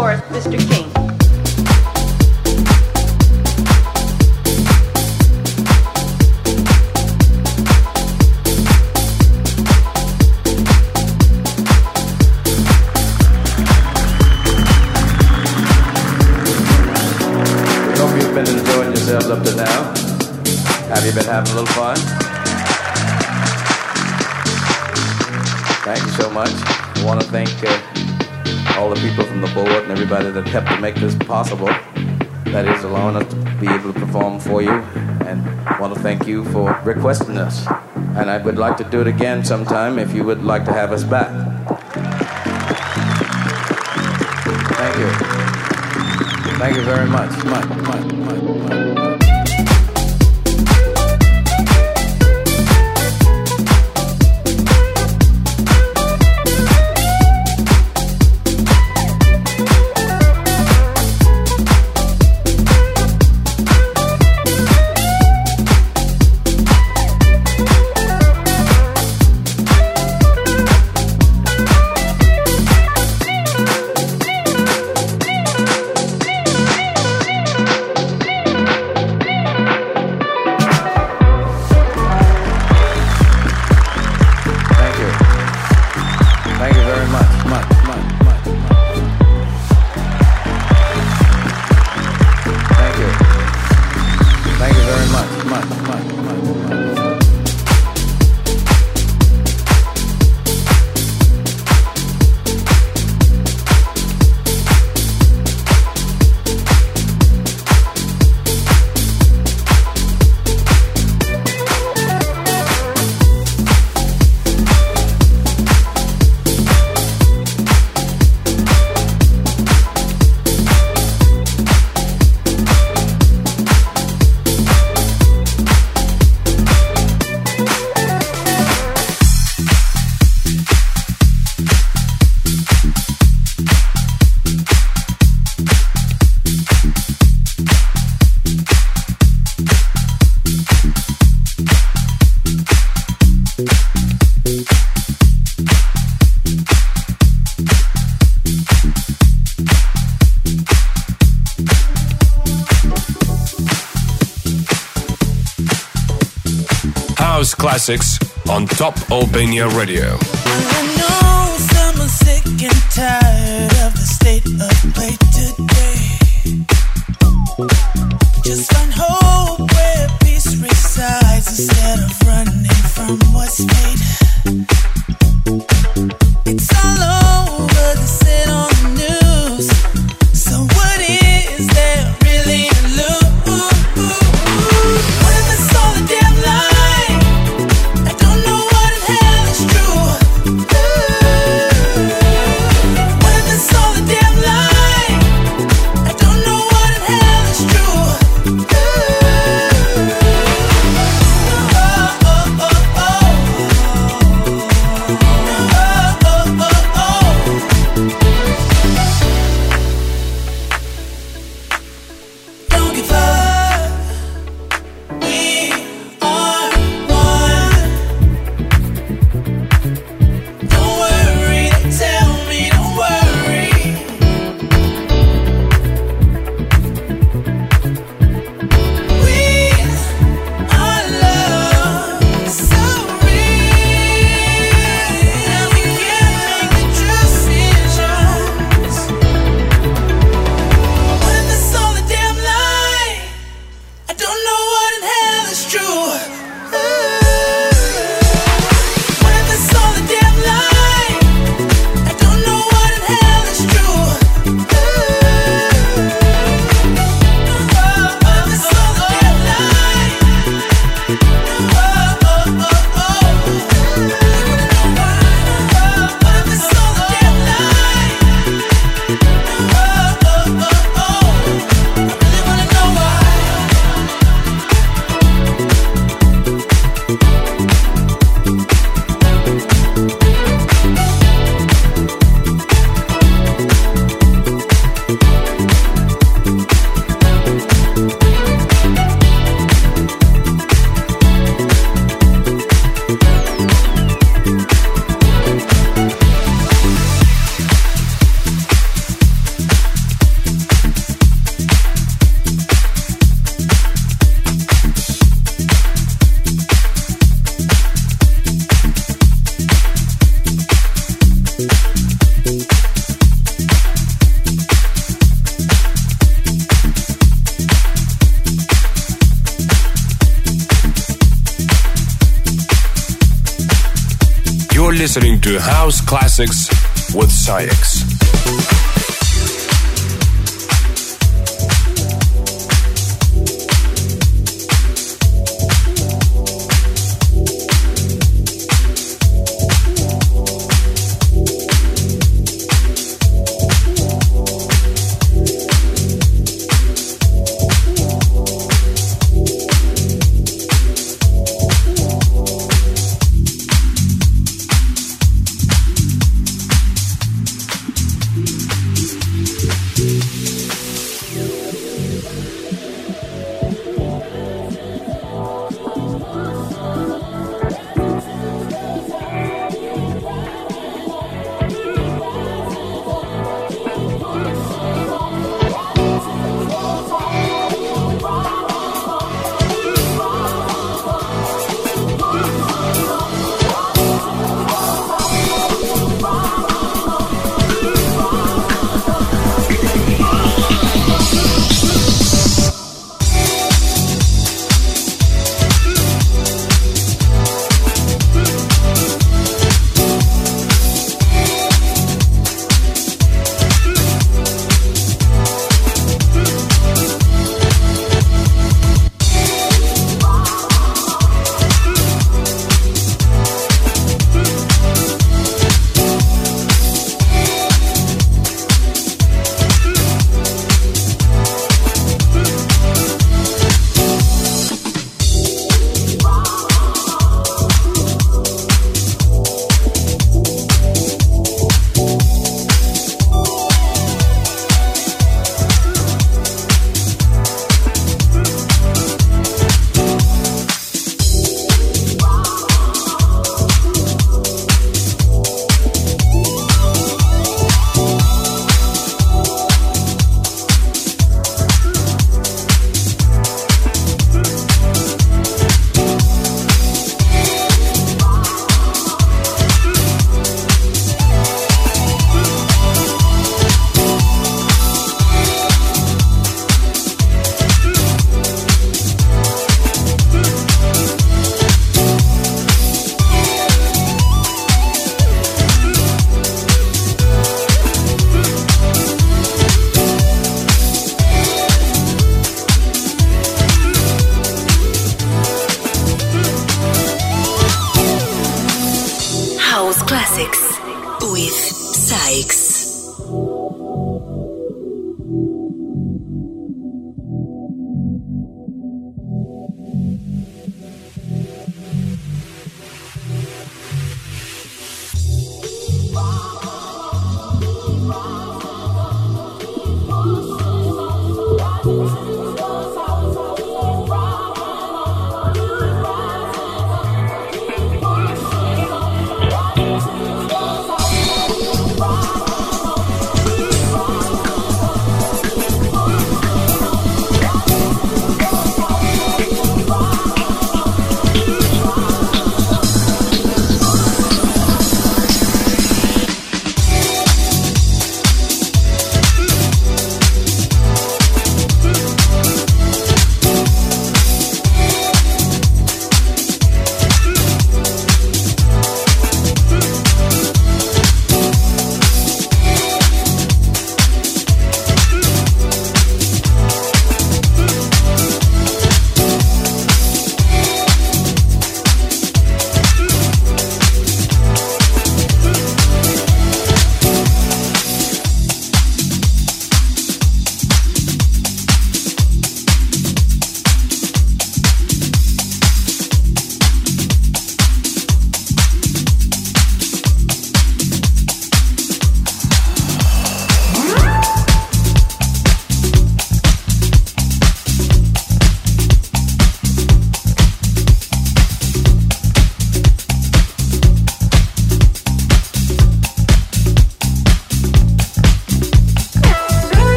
forth, Mr. King. Hope you've been enjoying yourselves up to now. Have you been having a little fun? Thank you so much. I want to thank. Uh, all the people from the board and everybody that helped to make this possible. That is allowing us to be able to perform for you. And I want to thank you for requesting us. And I would like to do it again sometime if you would like to have us back. Thank you. Thank you very much. Much, much, much, much. Thank you. Thank you very much, Classics on Top Albania Radio. Just find hope where peace resides instead of running from what's made. It's all over Classics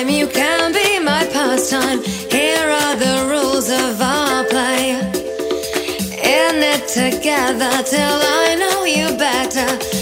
time. You can be my pastime. Here are the rules of our play. In it together till I know you better.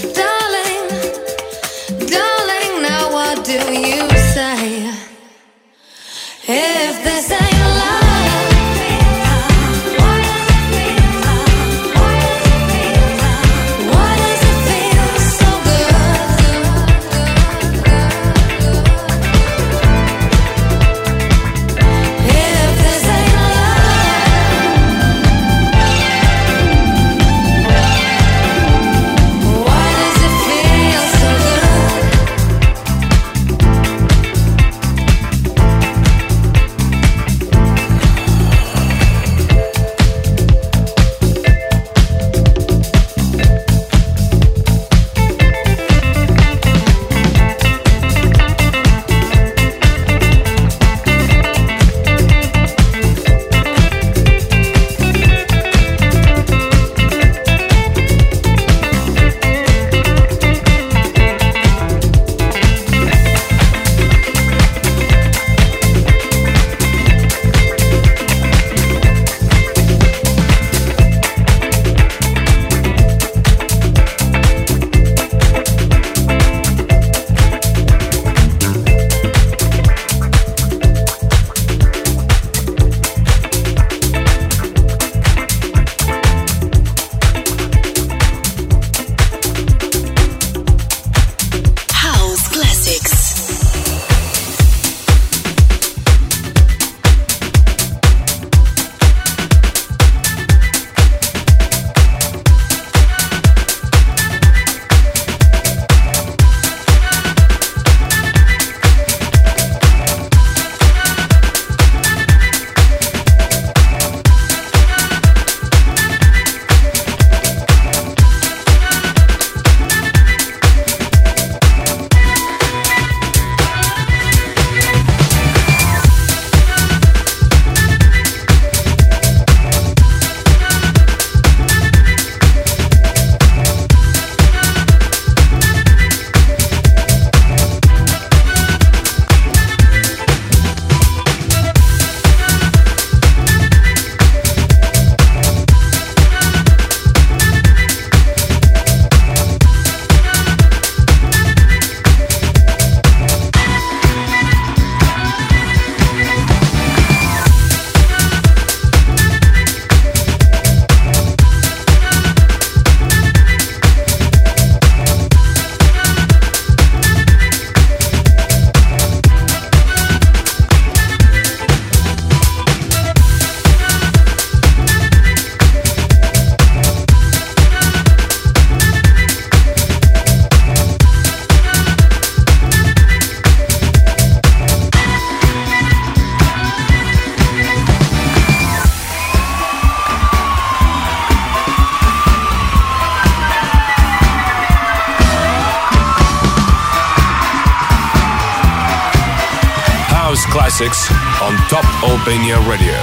Albania Radio.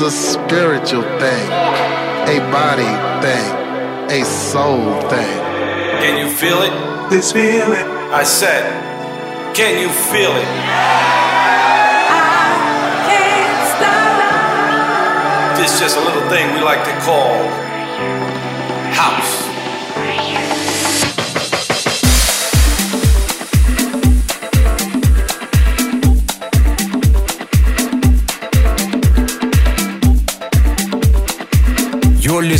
It's a spiritual thing, a body thing, a soul thing. Can you feel it? This feeling. I said, can you feel it? This is just a little thing we like to call house.